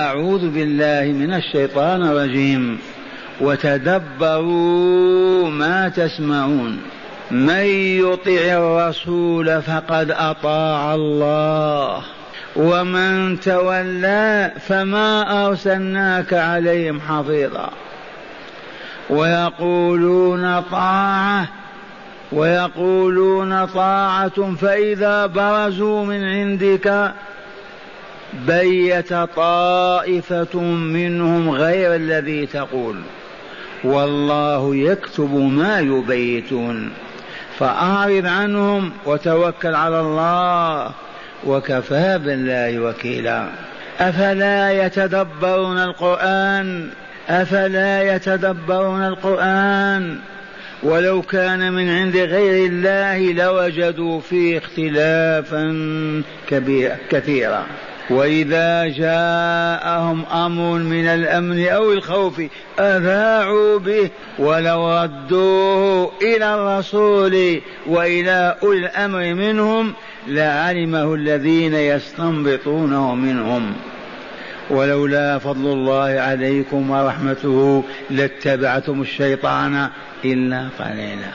أعوذ بالله من الشيطان الرجيم. وتدبروا ما تسمعون. من يطع الرسول فقد أطاع الله. ومن تولى فما أرسلناك عليهم حفيظا. ويقولون طاعة. ويقولون طاعة فإذا برزوا من عندك بيت طائفة منهم غير الذي تقول. والله يكتب ما يبيتون. فأعرض عنهم وتوكل على الله وكفى بالله وكيلا. أفلا يتدبرون القرآن؟ أفلا يتدبرون القرآن؟ ولو كان من عند غير الله لوجدوا فيه اختلافا كبيرا كثيرا. وإذا جاءهم أمر من الأمن أو الخوف أذاعوا به ولو ردوه إلى الرسول وإلى أولي الأمر منهم لعلمه الذين يستنبطونه منهم. ولولا فضل الله عليكم ورحمته لاتبعتم الشيطان إلا قليلا.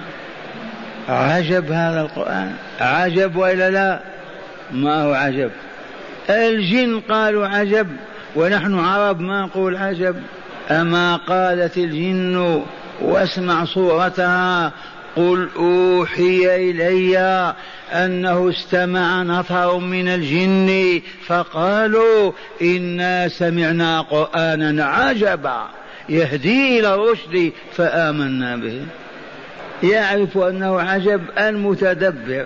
عجب هذا القرآن؟ عجب وإلا لا؟ ما هو عجب؟ الجن قالوا عجب ونحن عرب ما نقول عجب. أما قالت الجن واسمع صورتها قل أوحي إلي أنه استمع نفر من الجن فقالوا إنا سمعنا قرآنا عجبا يهدي إلى الرشد فآمنا به. يعرف أنه عجب المتدبر.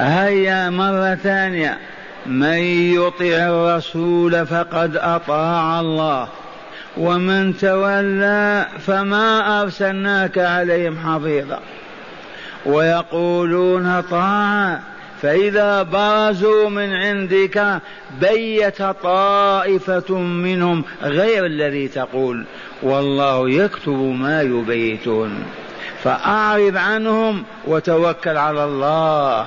هيا مرة ثانية. من يطع الرسول فقد أطاع الله ومن تولى فما أرسلناك عليهم حفيظا. ويقولون طاعة فإذا برزوا من عندك بيت طائفة منهم غير الذي تقول والله يكتب ما يبيتون. فأعرض عنهم وتوكل على الله.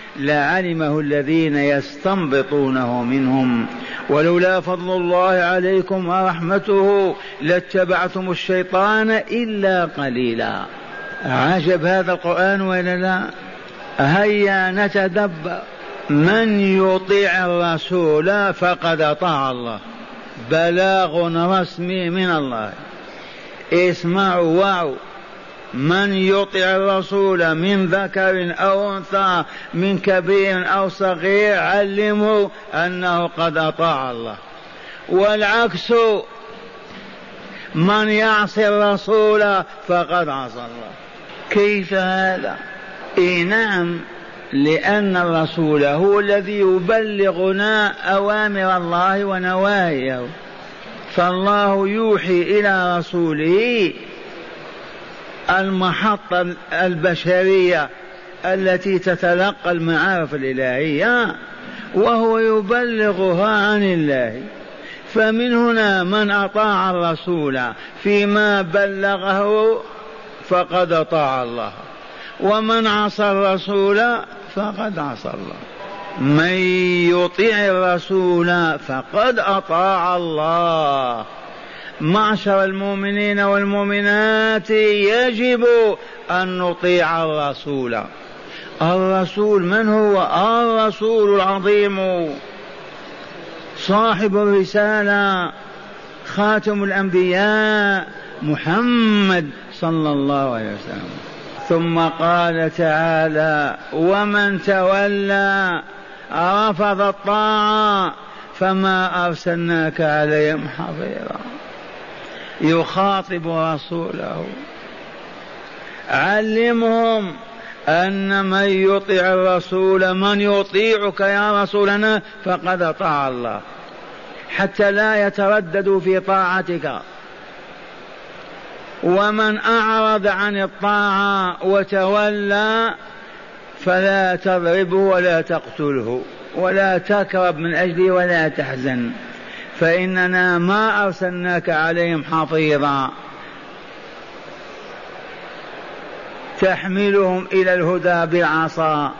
لعلمه الذين يستنبطونه منهم. ولولا فضل الله عليكم ورحمته لاتبعتم الشيطان إلا قليلا. عجب هذا القرآن ولا لا؟ هيا نتدبر من يطيع الرسول فقد أطاع الله. بلاغ رسمي من الله. اسمعوا واعوا. من يطع الرسول من ذكر أو أنثى من كبير أو صغير علموا أنه قد أطاع الله. والعكس من يعصي الرسول فقد عصى الله. كيف هذا؟ إي نعم لأن الرسول هو الذي يبلغنا أوامر الله ونواهيه. فالله يوحي إلى رسوله المحطة البشرية التي تتلقى المعارف الإلهية وهو يبلغها عن الله. فمن هنا من أطاع الرسول فيما بلغه فقد أطاع الله ومن عصى الرسول فقد عصى الله. من يطيع الرسول فقد أطاع الله. معشر المؤمنين والمؤمنات يجب أن نطيع الرسول. الرسول من هو؟ الرسول العظيم. صاحب الرسالة خاتم الأنبياء محمد صلى الله عليه وسلم. ثم قال تعالى ومن تولى رفض الطاعة فما أرسلناك عليهم حفيظا. يخاطب رسوله. علمهم أن من يطيع الرسول من يطيعك يا رسولنا فقد أطاع الله. حتى لا يترددوا في طاعتك. ومن أعرض عن الطاعة وتولى فلا تضربه ولا تقتله ولا تكرب من أجله ولا تحزن. فإننا ما أرسلناك عليهم حفيظا. تحملهم إلى الهدى بالعصا.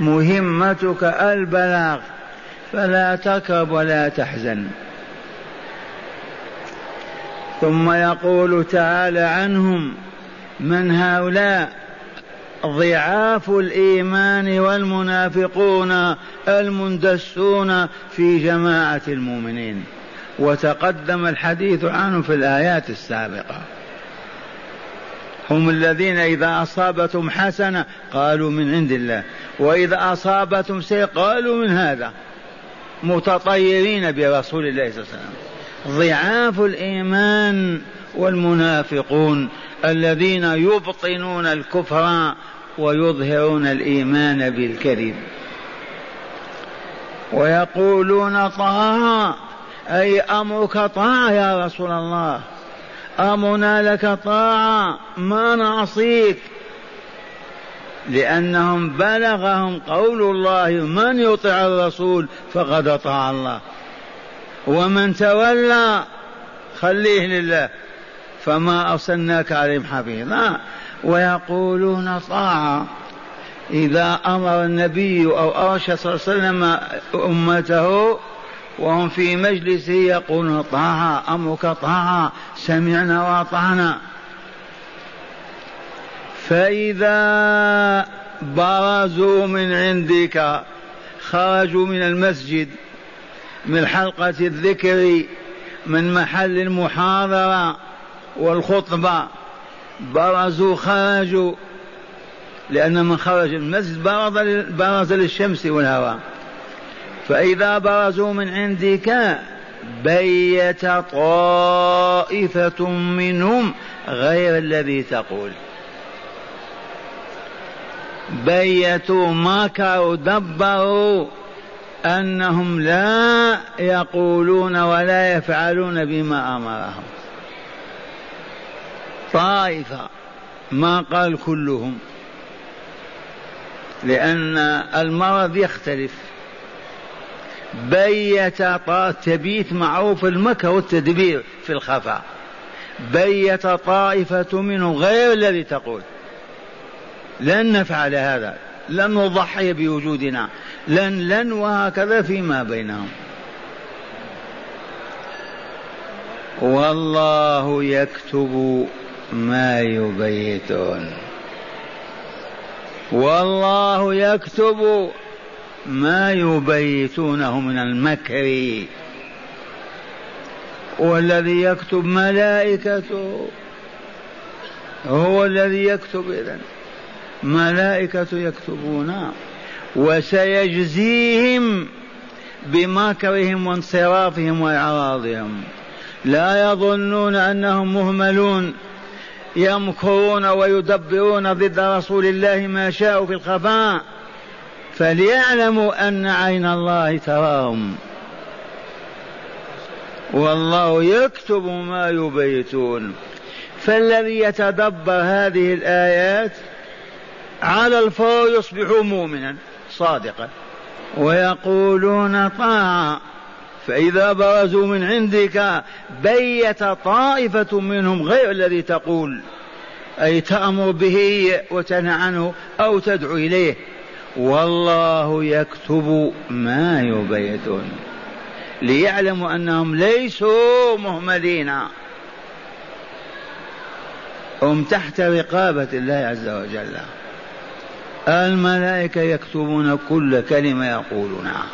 مهمتك البلاغ. فلا تكرب ولا تحزن. ثم يقول تعالى عنهم من هؤلاء؟ ضعاف الإيمان والمنافقون المندسون في جماعة المؤمنين. وتقدم الحديث عنهم في الآيات السابقة. هم الذين إذا أصابتهم حسنة قالوا من عند الله. وإذا أصابتهم سيء قالوا من هذا. متطيرين برسول الله صلى الله عليه وسلم. ضعاف الإيمان والمنافقون الذين يبطنون الكفر ويظهرون الإيمان بالكذب. ويقولون طاعه أي أمرك طاعه يا رسول الله؟ أمرنا لك طاعه ما نعصيك؟ لأنهم بلغهم قول الله من يطع الرسول فقد أطاع الله. ومن تولى خليه لله. فما أرسلناك عليهم حفيظا. ويقولون طاعة. إذا أمر النبي أو أرشد صلى الله عليه وسلم أمته وهم في مجلسه يقولون طاعة أمرك طاعة سمعنا وأطعنا. فإذا برزوا من عندك خرجوا من المسجد من حلقة الذكر من محل المحاضرة والخطبة برزوا خرجوا لأن من خرج المسجد برز, برز للشمس والهواء. فإذا برزوا من عندك بيت طائفة منهم غير الذي تقول. بيتوا مكروا دبروا أنهم لا يقولون ولا يفعلون بما أمرهم. طائفة ما قال كلهم. لأن المرض يختلف. بيت تبيت معروف المكر والتدبير في الخفاء. بيت طائفة منه غير الذي تقول. لن نفعل هذا. لن نضحي بوجودنا. لن لن وهكذا فيما بينهم. والله يكتب ما يبيتون. والله يكتب ما يبيتونه من المكر. والذي يكتب ملائكته هو الذي يكتب إذن. ملائكة يكتبون وسيجزيهم بمكرهم وانصرافهم وإعراضهم. لا يظنون أنهم مهملون. يمكرون ويدبرون ضد رسول الله ما شاءوا في الخفاء فليعلموا أن عين الله تراهم. والله يكتب ما يبيتون. فالذي يتدبر هذه الآيات على الفور يصبح مؤمنا صادقا ويقولون طاعة. فإذا برزوا من عندك بيت طائفة منهم غير الذي تقول أي تأمر به وتنهى عنه أو تدعو إليه. والله يكتب ما يبيتون. ليعلموا أنهم ليسوا مهملين. هم تحت رقابة الله عز وجل. الملائكة يكتبون كل كلمة يقولونها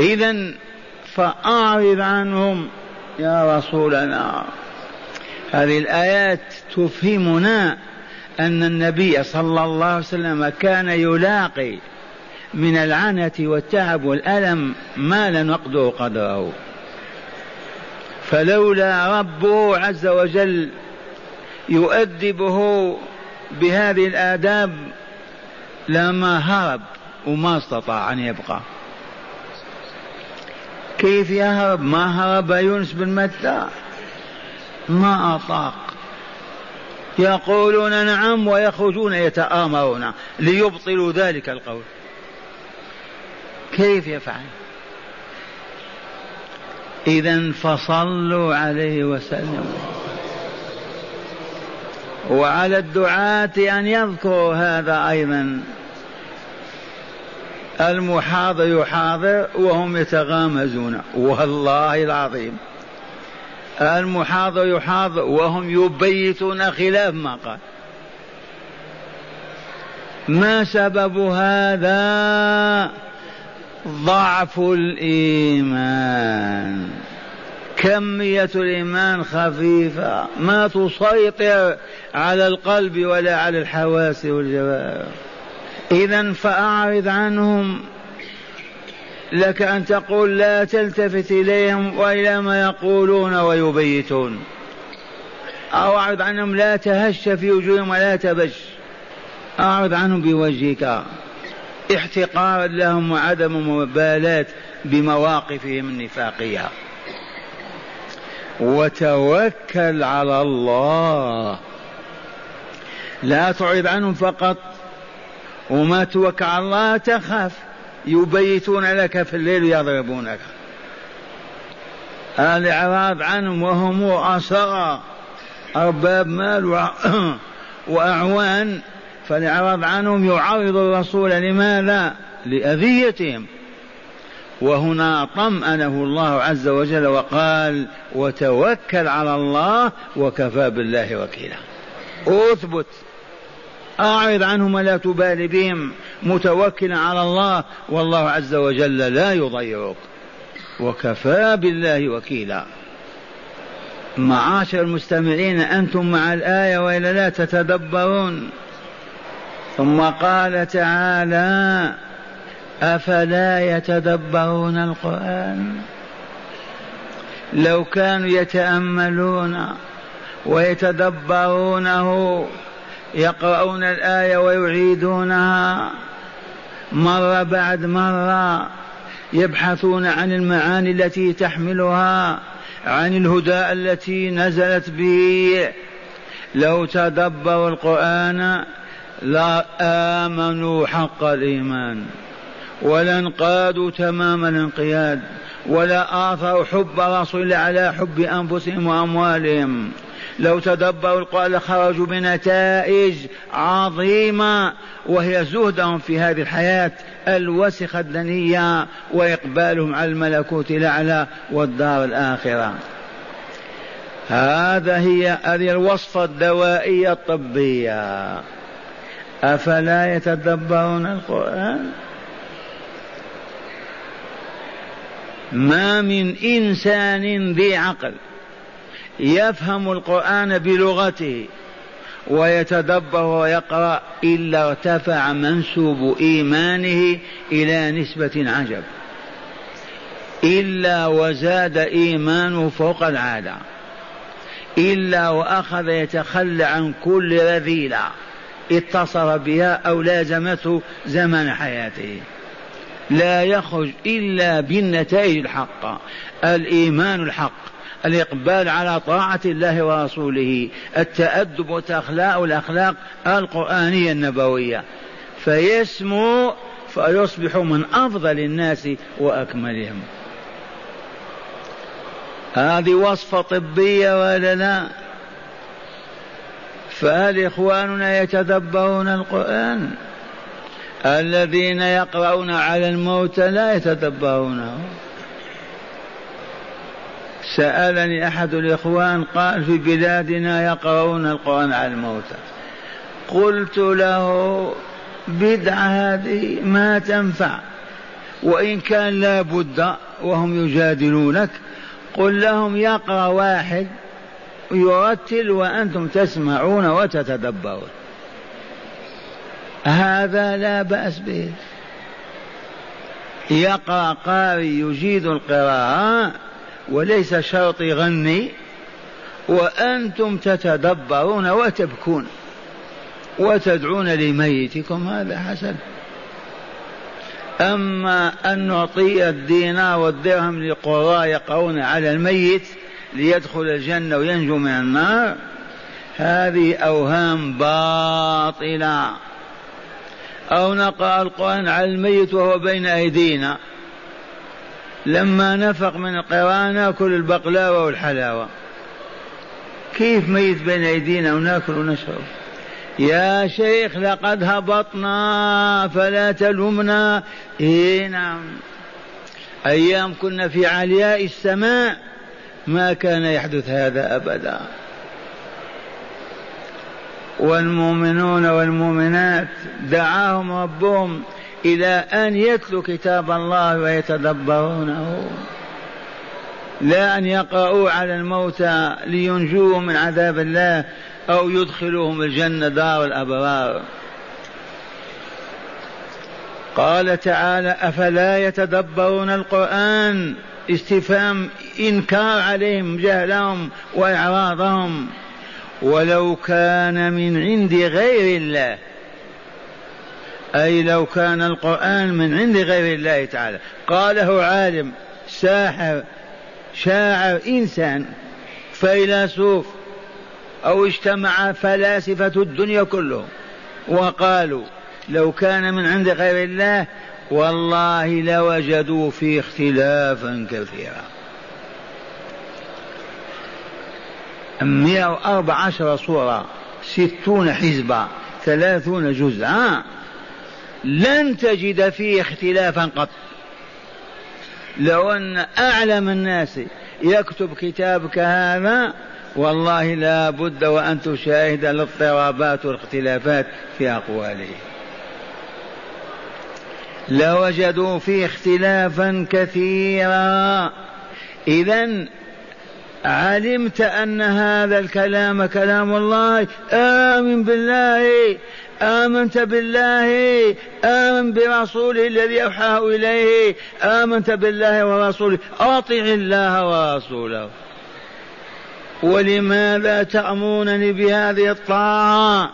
إذا فأعرض عنهم يا رسولنا. هذه الآيات تفهمنا أن النبي صلى الله عليه وسلم كان يلاقي من العنة والتعب والألم ما لا نقدر قدره. فلولا ربه عز وجل يؤدبه بهذه الآداب لما هرب وما استطاع أن يبقى. كيف يهرب؟ ما هرب يونس بن متى؟ ما أطاق. يقولون نعم ويخرجون يتآمرون ليبطلوا ذلك القول. كيف يفعل؟ إذا فصلوا عليه وسلموا. وعلى الدعاة أن يذكروا هذا أيضا. المحاضر يحاضر وهم يتغامزون. والله العظيم. المحاضر يحاضر وهم يبيتون خلاف ما قال. ما سبب هذا؟ ضعف الإيمان. كمية الإيمان خفيفة. ما تسيطر على القلب ولا على الحواس والجوارح. اذا فأعرض عنهم. لك أن تقول لا تلتفت إليهم وإلى ما يقولون ويبيتون. أو أعرض عنهم لا تهش في وجوههم ولا تبش. أعرض عنهم بوجهك. احتقارا لهم وعدم مبالاة بمواقفهم النفاقية. وتوكل على الله. لا تعرض عنهم فقط. وما توكل على الله تخاف. يبيتون لك في الليل يضربونك الإعراض عنهم وهم أسرى أرباب مال وأعوان. فالإعراض عنهم يعرض الرسول لماذا؟ لأذيتهم. وهنا طمأنه الله عز وجل وقال وتوكل على الله وكفى بالله وكيلا. اثبت. أعرض عنهم ولا تبالي بهم. متوكلا على الله. والله عز وجل لا يضيعك. وكفى بالله وكيلا. معاشر المستمعين أنتم مع الآية وإلا لا تتدبرون. ثم قال تعالى أفلا يتدبرون القرآن؟ لو كانوا يتأملون ويتدبرونه يقرؤون الآية ويعيدونها مرة بعد مرة يبحثون عن المعاني التي تحملها عن الهدى التي نزلت به. لو تدبروا القرآن لا آمنوا حق الإيمان ولا انقادوا تمام الانقياد ولا آثروا حب رسول الله على حب أنفسهم وأموالهم. لو تدبروا القرآن لخرجوا بنتائج عظيمة وهي زهدهم في هذه الحياة الوسخة الدنية وإقبالهم على الملكوت الأعلى والدار الآخرة. هذا هي هذه الوصفة الدوائية الطبية. أفلا يتدبرون القرآن؟ ما من إنسان ذي عقل يفهم القرآن بلغته ويتدبر ويقرأ إلا ارتفع منسوب إيمانه إلى نسبة عجب. إلا وزاد إيمانه فوق العادة. إلا وأخذ يتخلى عن كل رذيلة اتصل بها أو لازمته زمن حياته. لا يخرج إلا بالنتائج الحقة الإيمان الحق. الإقبال على طاعة الله ورسوله التأدب وتخلاء الأخلاق القرآنية النبوية. فيسمو فيصبح من أفضل الناس وأكملهم. هذه وصفة طبية ولا لا؟ فهل إخواننا يتدبرون القرآن؟ الذين يقرؤون على الموتى لا يتدبرونه. سألني أحد الإخوان قال في بلادنا يقرؤون القرآن على الموتى. قلت له بدعة هذه ما تنفع وإن كان لا بد وهم يجادلونك قل لهم يقرأ واحد يرتل وأنتم تسمعون وتتدبرون. هذا لا بأس به. يقرأ قارئ يجيد القراءة وليس شرط يغني وأنتم تتدبرون وتبكون وتدعون لميتكم هذا حسن. أما أن نعطي الدينار والدرهم لقراء يقرون على الميت ليدخل الجنة وينجو من النار هذه أوهام باطلة. أو نقرأ القرآن على الميت وهو بين أيدينا. لما نفق من القراءة ناكل البقلاوة والحلاوة. كيف ميت بين أيدينا وناكل ونشرب؟ يا شيخ لقد هبطنا فلا تلومنا. إيه نعم. أيام كنا في علياء السماء ما كان يحدث هذا أبدا. والمؤمنون والمؤمنات دعاهم ربهم إلى أن يتلوا كتاب الله ويتدبرونه. لا أن يقرأوا على الموتى لينجوهم من عذاب الله أو يدخلوهم الجنة دار الأبرار. قال تعالى أفلا يتدبرون القرآن؟ استفهام إنكار عليهم جهلهم وإعراضهم. ولو كان من عند غير الله أي لو كان القرآن من عند غير الله تعالى. قاله عالم ساحر شاعر إنسان فيلسوف أو اجتمع فلاسفة الدنيا كلهم وقالوا لو كان من عند غير الله والله لوجدوا فيه اختلافا كثيرا. مئة وأربع عشر سورة ستون حزبا ثلاثون جزءا. لن تجد فيه اختلافا قط. لو أن أعلم الناس يكتب كتابك هذا والله لا بد وأن تشاهد الاضطرابات والاختلافات في أقواله. لوجدوا فيه اختلافا كثيرا. إذا علمت أن هذا الكلام كلام الله. آمن بالله. آمنت بالله. آمن برسوله الذي أوحاه إليه. آمنت بالله ورسوله. أطع الله ورسوله. ولماذا تأمرونني بهذه الطاعة؟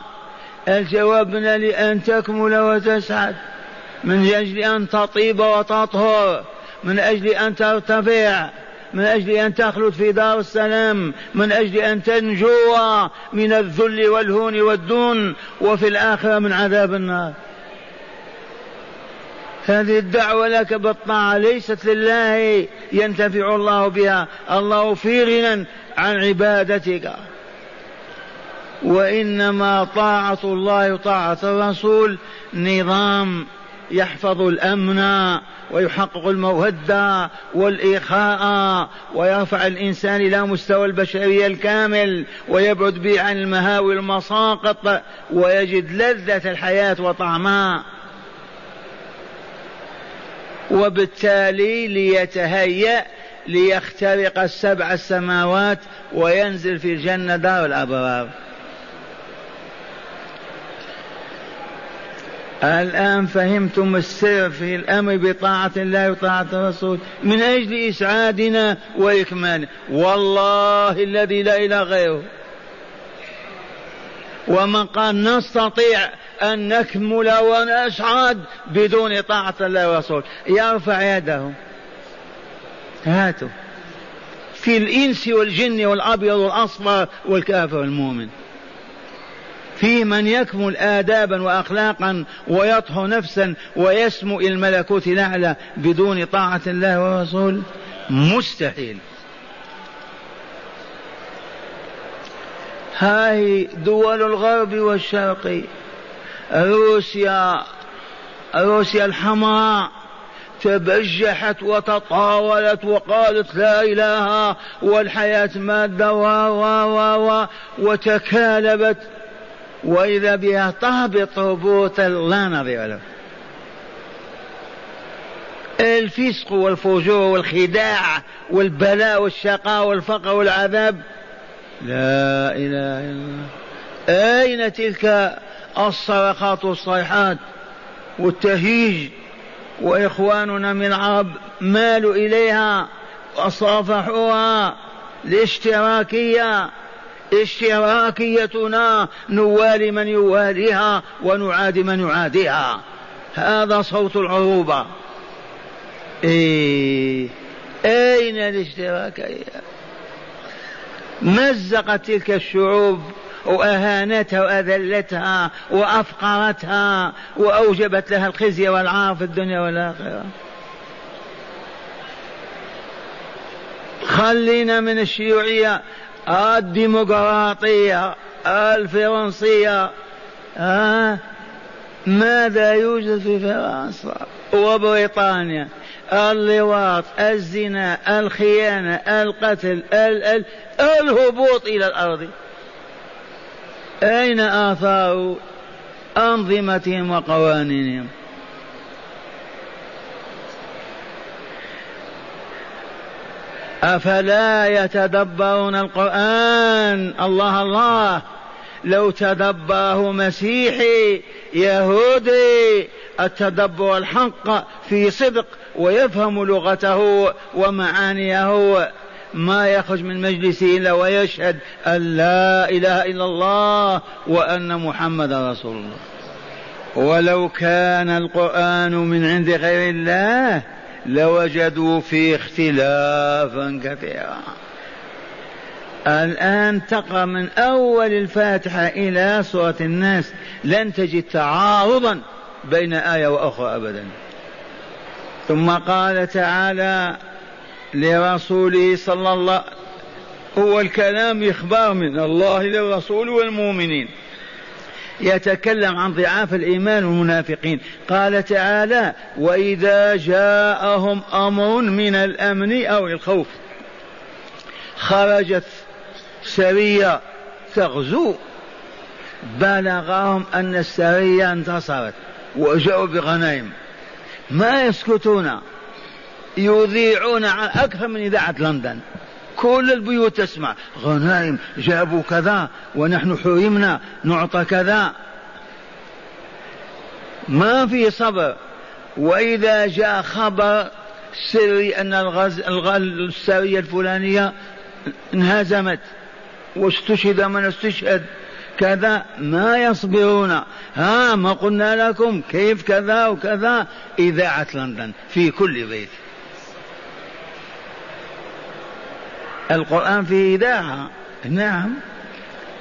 الجوابنا لأن تكمل وتسعد. من أجل أن تطيب وتطهر. من أجل أن ترتفع. من أجل أن تخلد في دار السلام من أجل أن تنجو من الذل والهون والدون وفي الآخرة من عذاب النار. هذه الدعوة لك بالطاعة ليست لله ينتفع الله بها. الله في غنى عن عبادتك. وإنما طاعة الله وطاعة الرسول نظام يحفظ الأمن ويحقق الموده والاخاء ويرفع الإنسان إلى مستوى البشرية الكامل ويبعد به عن المهاوي والمساقط ويجد لذة الحياة وطعمها. وبالتالي ليتهيأ ليخترق السبع السماوات وينزل في الجنة دار الأبرار. الآن فهمتم السر في الأمر بطاعة الله وطاعة الرسول. من أجل إسعادنا وإكمالنا والله الذي لا إله غيره. ومن قال نستطيع أن نكمل ونسعد بدون طاعة الله ورسوله يرفع يده. هاتوا. في الإنس والجن والأبيض والأصفر والكافر والمؤمن. في من يكمل آدابا وأخلاقا ويطهو نفسا ويسمو إلى الملكوت الأعلى بدون طاعة الله ورسوله مستحيل. هاي دول الغرب والشرق روسيا روسيا الحمراء تبجحت وتطاولت وقالت لا إله والحياة مادة و و و وتكالبت وإذا بها تهبط هبوطا لا نظير له. الفسق والفجور والخداع والبلاء والشقاء والفقر والعذاب. لا إله إلا الله. أين تلك الصرخات والصيحات والتهيج؟ وإخواننا من العرب مالوا إليها وصافحوها الاشتراكية اشتراكيتنا نوالي من يواليها ونعادي من يعاديها. هذا صوت العروبة. إيه. أين الاشتراكية مزقت تلك الشعوب وأهانتها وأذلتها وأفقرتها وأوجبت لها الخزي والعار في الدنيا والآخرة. خلينا من الشيوعية الديمقراطية الفرنسية. آه ماذا يوجد في فرنسا؟ وبريطانيا. اللواط الزنا الخيانة القتل ال ال الهبوط إلى الأرض. أين آثار أنظمتهم وقوانينهم؟ أفلا يتدبرون القرآن؟ الله الله. لو تدبره مسيحي يهودي التدبر الحق في صدق ويفهم لغته ومعانيه ما يخرج من مجلسه إلا ويشهد أن لا إله إلا الله وأن محمدا رسول الله. ولو كان القرآن من عند غير الله لوجدوا فيه اختلافا كثيرا. الآن تقرأ من أول الفاتحة إلى سورة الناس. لن تجد تعارضا بين آية وأخرى أبدا. ثم قال تعالى لرسوله صلى الله هو الكلام إخبار من الله للرسول والمؤمنين. يتكلم عن ضعاف الإيمان والمنافقين. قال تعالى وإذا جاءهم أمر من الأمن أو الخوف خرجت سرية تغزو. بلغهم أن السرية انتصرت وجاءوا بغنائم. ما يسكتون يذيعون عن أكثر من إذاعة لندن. كل البيوت تسمع. غنائم جابوا كذا ونحن حرمنا نعطى كذا. ما في صبر. وإذا جاء خبر سري أن الغز السرية الفلانية انهزمت. واستشهد من استشهد. كذا ما يصبرون. ها ما قلنا لكم كيف كذا وكذا. إذاعة لندن في كل بيت. القرآن فيه إذاعة نعم.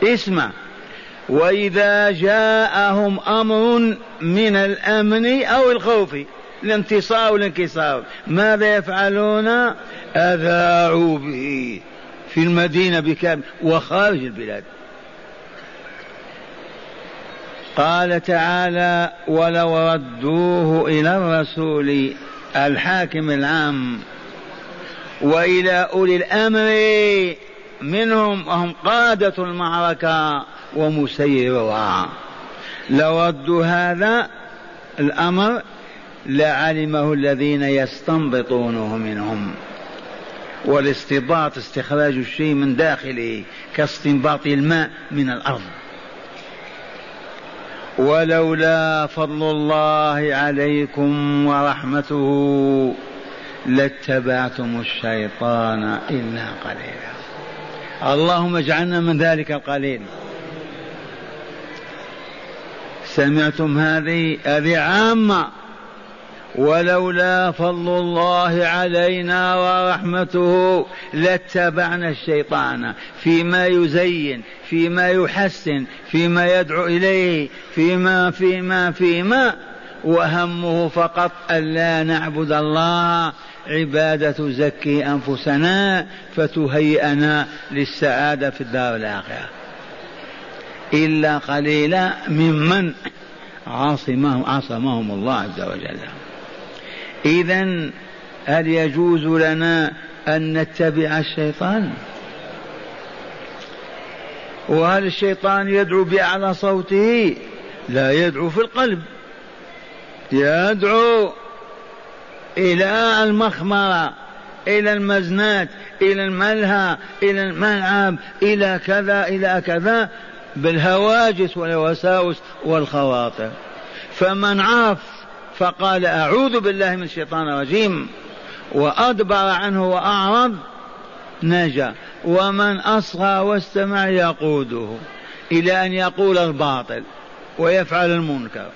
اسمع. وإذا جاءهم أمر من الأمن أو الخوف الانتصار والانكسار ماذا يفعلون؟ أذاعوا به في المدينة بكامل وخارج البلاد. قال تعالى ولو ردوه إلى الرسول الحاكم العام وإلى أولي الأمر منهم وهم قادة المعركة ومسيرها. لردوا هذا الأمر لعلمه الذين يستنبطونه منهم. والاستنباط استخراج الشيء من داخله كاستنباط الماء من الأرض. ولولا فضل الله عليكم ورحمته لاتبعتم الشيطان إلا قليلا. اللهم اجعلنا من ذلك القليل سمعتم هذه؟ هذه عامة. ولولا فضل الله علينا ورحمته لاتبعنا الشيطان فيما يزين فيما يحسن فيما يدعو إليه فيما فيما فيما. وهمه فقط الا نعبد الله عبادة تزكي أنفسنا فتهيئنا للسعادة في الدار الآخرة. إلا قليلا ممن عاصمهم عصمهم الله عز وجل. إذا هل يجوز لنا أن نتبع الشيطان؟ وهل الشيطان يدعو بأعلى صوته؟ لا يدعو في القلب. يدعو إلى المخمرة إلى المزنات إلى الملهى إلى الملعب إلى كذا إلى كذا بالهواجس والوساوس والخواطر. فمن عاف فقال أعوذ بالله من الشيطان الرجيم وأدبر عنه وأعرض نجا. ومن أصغى واستمع يقوده إلى أن يقول الباطل ويفعل المنكر.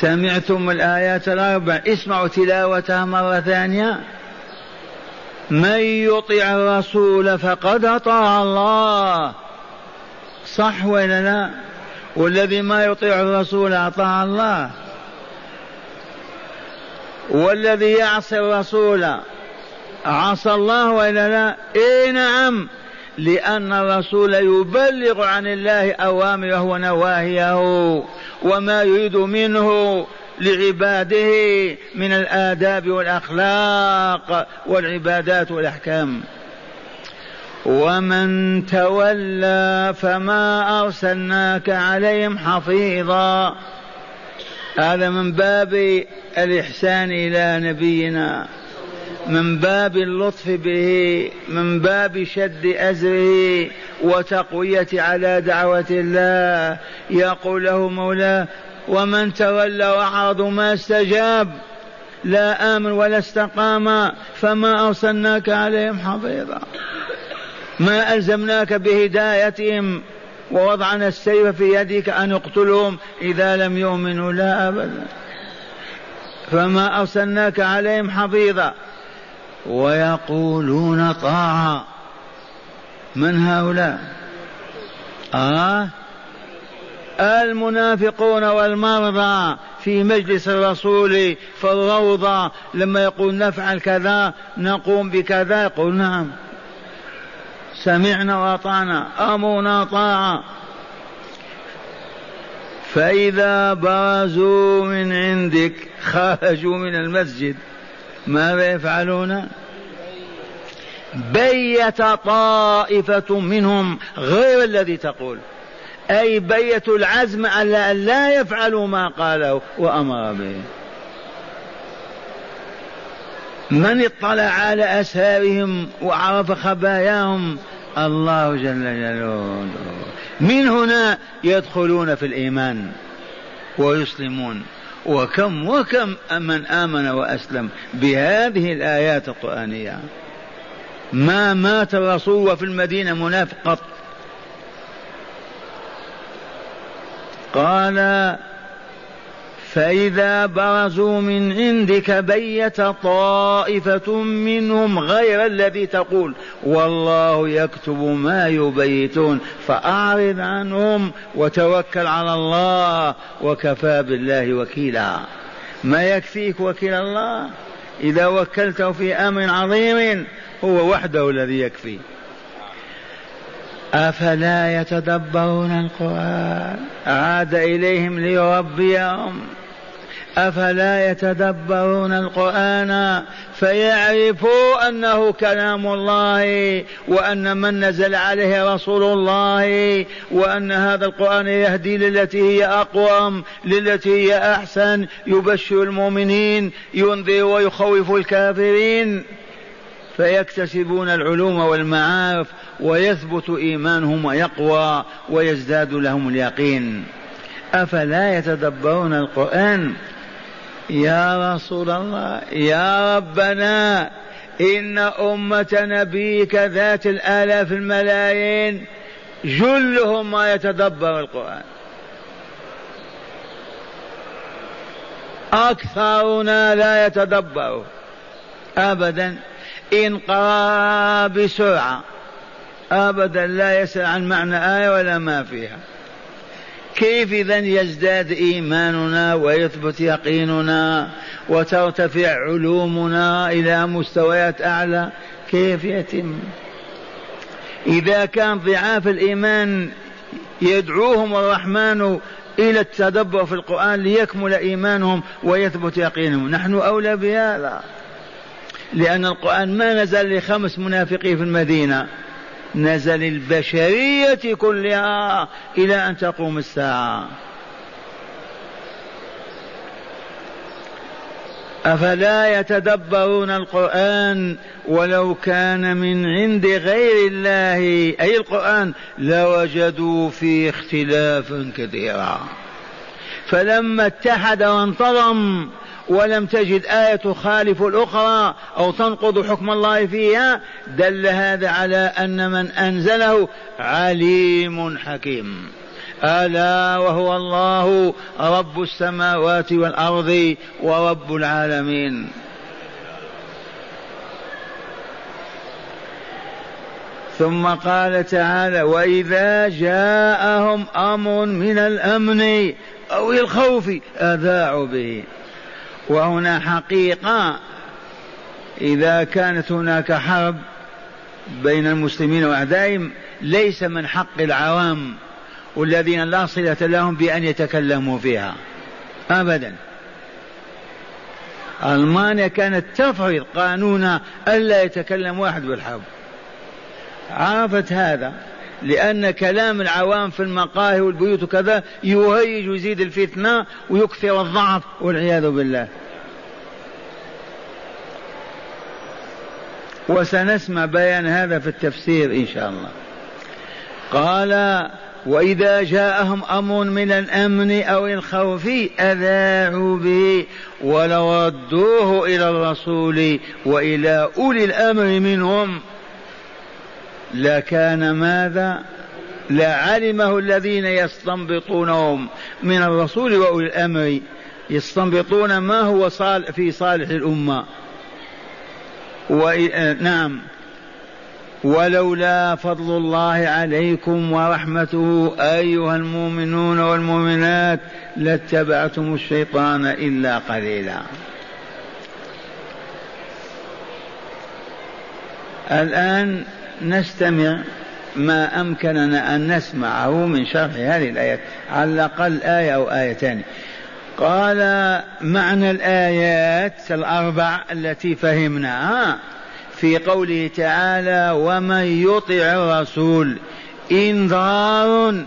سمعتم الآيات الأربع. اسمعوا تلاوتها مرة ثانية. من يطع الرسول فقد أطاع الله. صح ولا لا؟ والذي ما يطيع الرسول أطاع الله. والذي يعصي الرسول عصى الله والا لا؟ اي نعم. لأن الرسول يبلغ عن الله أوامره ونواهيه وما يريد منه لعباده من الآداب والأخلاق والعبادات والأحكام. ومن تولى فما أرسلناك عليهم حفيظا. هذا من باب الإحسان إلى نبينا. من باب اللطف به من باب شد أزره وتقوية على دعوة الله. يقول له مولاه ومن تولى وأعرض ما استجاب لا آمن ولا استقام فما أرسلناك عليهم حفيظا. ما ألزمناك بهدايتهم ووضعنا السيف في يدك أن اقتلهم إذا لم يؤمنوا لا أبدا. فما أرسلناك عليهم حفيظا. ويقولون طاعة. من هؤلاء؟ آه؟ المنافقون والمرضى في مجلس الرسول في الروضة لما يقول نفعل كذا نقوم بكذا يقول نعم. سمعنا وأطعنا أمرنا طاعة. فإذا برزوا من عندك خرجوا من المسجد. ماذا يفعلون؟ بيت طائفة منهم غير الذي تقول. أي بيتوا العزم على أن لا يفعلوا ما قاله وأمر به. من اطلع على أسهارهم وعرف خباياهم؟ الله جل جلاله. من هنا يدخلون في الإيمان ويسلمون. وكم وكم من آمن وأسلم بهذه الآيات القرآنية. ما مات الرسول وفي المدينة منافق قط. قال فإذا برزوا من عندك بيت طائفة منهم غير الذي تقول والله يكتب ما يبيتون فأعرض عنهم وتوكل على الله وكفى بالله وكيلا. ما يكفيك وكيل الله؟ إذا وكلته في أمر عظيم هو وحده الذي يكفي. أفلا يتدبرون القرآن؟ عاد إليهم ليربيهم. أفلا يتدبرون القرآن فيعرفوا أنه كلام الله وأن من نزل عليه رسول الله وأن هذا القرآن يهدي للتي هي أقوم للتي هي أحسن يبشر المؤمنين ينذر ويخوف الكافرين. فيكتسبون العلوم والمعارف ويثبت إيمانهم ويقوى ويزداد لهم اليقين. أفلا يتدبرون القرآن يا رسول الله يا ربنا إن أمة نبيك ذات الآلاف الملايين جلهم ما يتدبر القرآن. أكثرنا لا يتدبر ابدا. إن قرأ بسرعة أبدا لا يسأل عن معنى آية ولا ما فيها. كيف إذا يزداد إيماننا ويثبت يقيننا وترتفع علومنا إلى مستويات أعلى؟ كيف يتم؟ إذا كان ضعاف الإيمان يدعوهم الرحمن إلى التدبر في القرآن ليكمل إيمانهم ويثبت يقينهم. نحن أولى بهذا. لأن القرآن ما نزل لخمس منافقين في المدينة. نزل البشرية كلها إلى أن تقوم الساعة. أفلا يتدبرون القرآن ولو كان من عند غير الله؟ أي القرآن؟ لوجدوا فيه اختلافا كثيرا. فلما اتحد وانتظم ولم تجد آية تخالف الأخرى أو تنقض حكم الله فيها دل هذا على أن من أنزله عليم حكيم. ألا وهو الله رب السماوات والأرض ورب العالمين. ثم قال تعالى وإذا جاءهم أمر من الأمن أو الخوف أذاعوا به. وهنا حقيقة إذا كانت هناك حرب بين المسلمين واعدائهم ليس من حق العوام والذين لا صلة لهم بأن يتكلموا فيها. ابدا. ألمانيا كانت تفرض قانون ألا يتكلم واحد بالحرب. عرفت هذا. لأن كلام العوام في المقاهي والبيوت وكذا يهيج ويزيد الفتنة ويكثر الضعف والعياذ بالله. وسنسمع بيان هذا في التفسير إن شاء الله. قال وإذا جاءهم أمر من الأمن أو الخوف أذاعوا به ولو ردوه إلى الرسول وإلى أولي الأمر منهم لكان ماذا؟ لعلمه الذين يستنبطونهم من الرسول وأولي الأمر. يستنبطون ما هو صالح في صالح الأمة. و... نعم. ولولا فضل الله عليكم ورحمته أيها المؤمنون والمؤمنات لاتبعتم الشيطان إلا قليلا. الآن نستمع ما أمكننا أن نسمعه من شرح هذه الآيات على الأقل آية أو آيتان قال معنى الآيات الأربع التي فهمناها في قوله تعالى ومن يطع الرسول انذار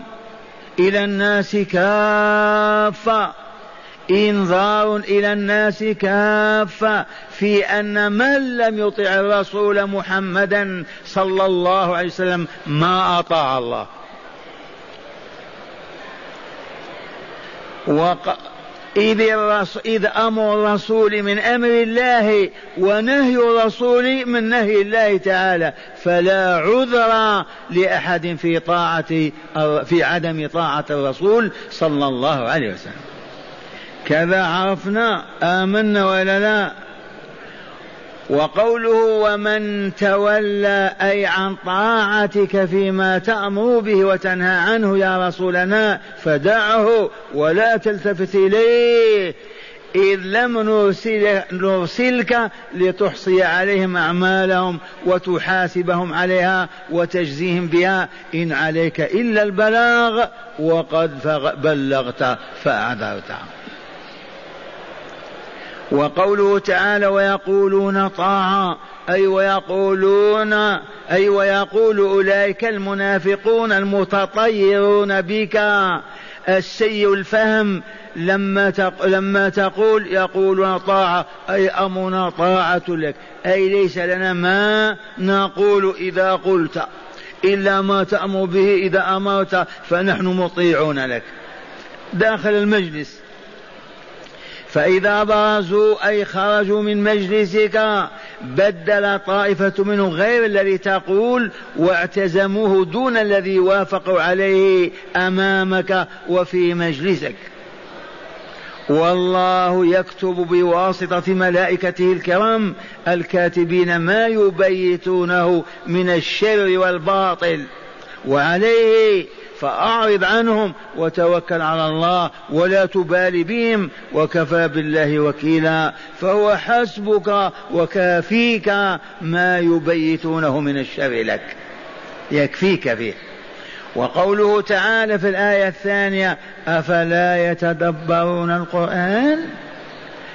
إلى الناس كافة إنذار إلى الناس كافة في أن من لم يطع الرسول محمدا صلى الله عليه وسلم ما أطاع الله. وق... إذ, الرس... إذ أمر الرسول من أمر الله ونهي الرسول من نهي الله تعالى فلا عذر لأحد في طاعة في عدم طاعة الرسول صلى الله عليه وسلم. كذا عرفنا آمنا ولا لا؟ وقوله ومن تولى أي عن طاعتك فيما تأمر به وتنهى عنه يا رسولنا فدعه ولا تلتفت إليه. إذ لم نرسل نرسلك لتحصي عليهم أعمالهم وتحاسبهم عليها وتجزيهم بها. إن عليك إلا البلاغ وقد بلغت فأعذرت. وقوله تعالى ويقولون طاعة أي ويقولون أي ويقول أولئك المنافقون المتطيرون بك. السيء الفهم لما لما تقول يقولون طاعة أي أمرنا طاعة لك. أي ليس لنا ما نقول إذا قلت إلا ما تأمر به إذا أمرت فنحن مطيعون لك. داخل المجلس. فإذا برزوا أي خرجوا من مجلسك بدل طائفة منهم غير الذي تقول واعتزموه دون الذي وافقوا عليه أمامك وفي مجلسك. والله يكتب بواسطة ملائكته الكرام الكاتبين ما يبيتونه من الشر والباطل وعليه فأعرض عنهم وتوكل على الله ولا تبالي بهم وكفى بالله وكيلا فهو حسبك وكافيك ما يبيتونه من الشر لك. يكفيك فيه. وقوله تعالى في الآية الثانية أفلا يتدبرون القرآن؟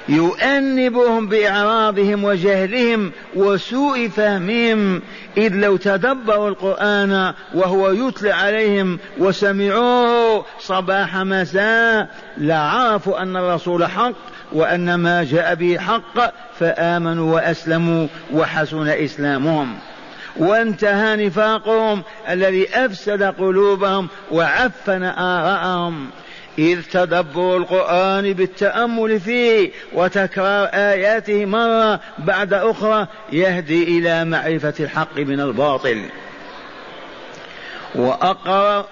يؤنبهم بإعراضهم وجهلهم وسوء فهمهم إذ لو تدبروا القرآن وهو يتلى عليهم وسمعوه صباح مساء لعرفوا أن الرسول حق وأن ما جاء به حق فآمنوا وأسلموا وحسن إسلامهم. وانتهى نفاقهم الذي أفسد قلوبهم وعفن آراءهم. إذ تدبر القرآن بالتأمل فيه وتكرار آياته مرة بعد أخرى يهدي إلى معرفة الحق من الباطل. وأقرأ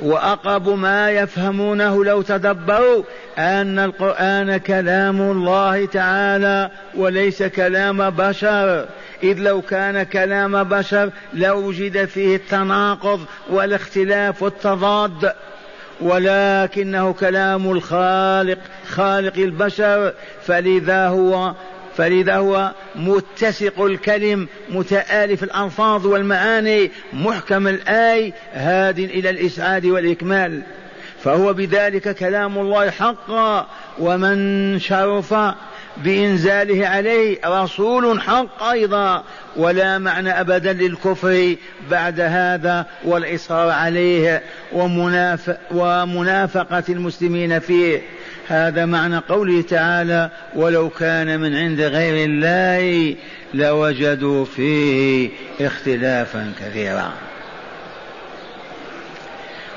وأقرب ما يفهمونه لو تدبروا أن القرآن كلام الله تعالى وليس كلام بشر. إذ لو كان كلام بشر لوجد فيه التناقض والاختلاف والتضاد. ولكنه كلام الخالق خالق البشر فلذا هو فلذا هو متسق الكلم متآلف الألفاظ والمعاني محكم الآي هاد إلى الإسعاد والإكمال. فهو بذلك كلام الله حقا ومن شرف بإنزاله عليه رسول حق أيضا ولا معنى أبدا للكفر بعد هذا والإصرار عليه ومناف ومنافقة المسلمين فيه. هذا معنى قوله تعالى ولو كان من عند غير الله لوجدوا فيه اختلافا كثيرا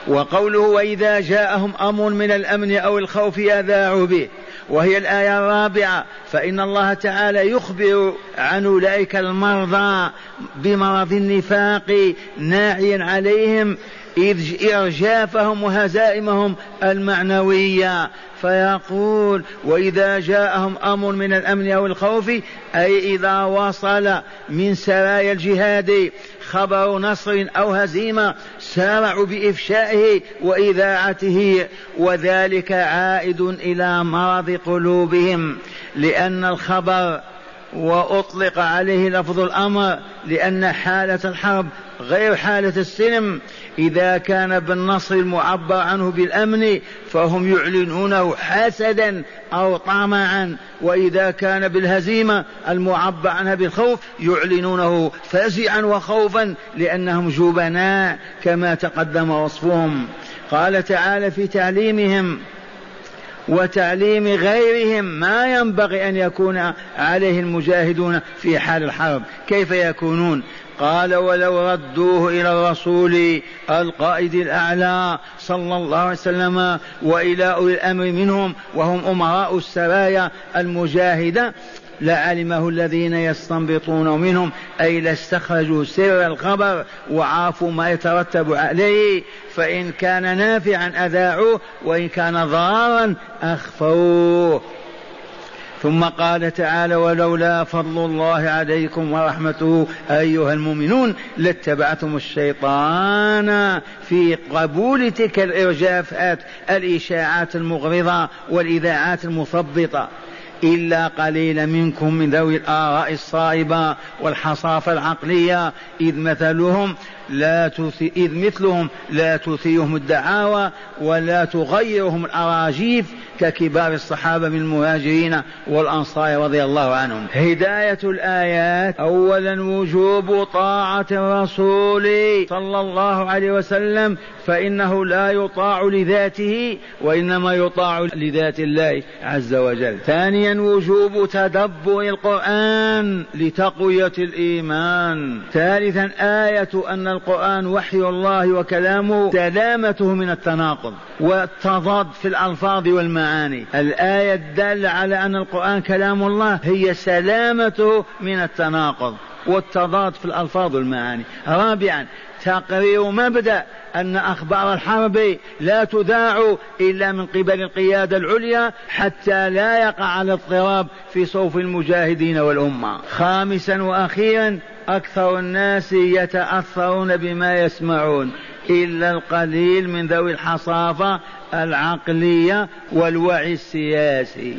وقوله وإذا جاءهم أمر من الأمن أو الخوف أذاعوا به وهي الآية الرابعة فإن الله تعالى يخبر عن أولئك المرضى بمرض النفاق ناعيا عليهم إذ إرجافهم وهزائمهم المعنوية. فيقول وإذا جاءهم أمر من الأمن أو الخوف أي إذا وصل من سرايا الجهاد. خبر نصر أو هزيمة سارعوا بإفشائه وإذاعته وذلك عائد إلى مرض قلوبهم لأن الخبر وأطلق عليه لفظ الأمر لأن حالة الحرب غير حالة السلم. إذا كان بالنصر المعبر عنه بالأمن فهم يعلنونه حسدا أو طمعا. وإذا كان بالهزيمة المعبر عنها بالخوف يعلنونه فزعا وخوفا لأنهم جبناء كما تقدم وصفهم. قال تعالى في تعليمهم وتعليم غيرهم ما ينبغي أن يكون عليه المجاهدون في حال الحرب. كيف يكونون؟ قال ولو ردوه إلى الرسول القائد الأعلى صلى الله عليه وسلم وإلى أولي الأمر منهم وهم أمراء السرايا المجاهدة لعلمه الذين يستنبطون منهم أي لاستخرجوا سر الخبر وعافوا ما يترتب عليه فإن كان نافعا أذاعوه وإن كان ضارا أخفوه. ثم قال تعالى ولولا فضل الله عليكم ورحمته أيها المؤمنون لاتبعتم الشيطان في قبول تلك الإرجافات الإشاعات المغرضة والإذاعات المثبطة إلا قليلا منكم من ذوي الآراء الصائبة والحصافة العقلية. إذ مثلهم لا تثي إذ مثلهم لا تثيرهم الدعاوى ولا تغيرهم الأراجيف ككبار الصحابة من المهاجرين والأنصار رضي الله عنهم. هداية الآيات. أولا وجوب طاعة الرسول صلى الله عليه وسلم فإنه لا يطاع لذاته وإنما يطاع لذات الله عز وجل. ثانيا وجوب تدبر القرآن لتقوية الإيمان. ثالثا آية أن القرآن وحي الله وكلامه سلامته من التناقض والتضاد في الألفاظ والمعاني. الآية الدالة على أن القرآن كلام الله هي سلامته من التناقض والتضاد في الألفاظ والمعاني. رابعا تقرير مبدأ أن أخبار الحرب لا تذاع إلا من قبل القيادة العليا حتى لا يقع الاضطراب في صوف المجاهدين والأمة. خامسا وأخيرا أكثر الناس يتأثرون بما يسمعون إلا القليل من ذوي الحصافة العقلية والوعي السياسي.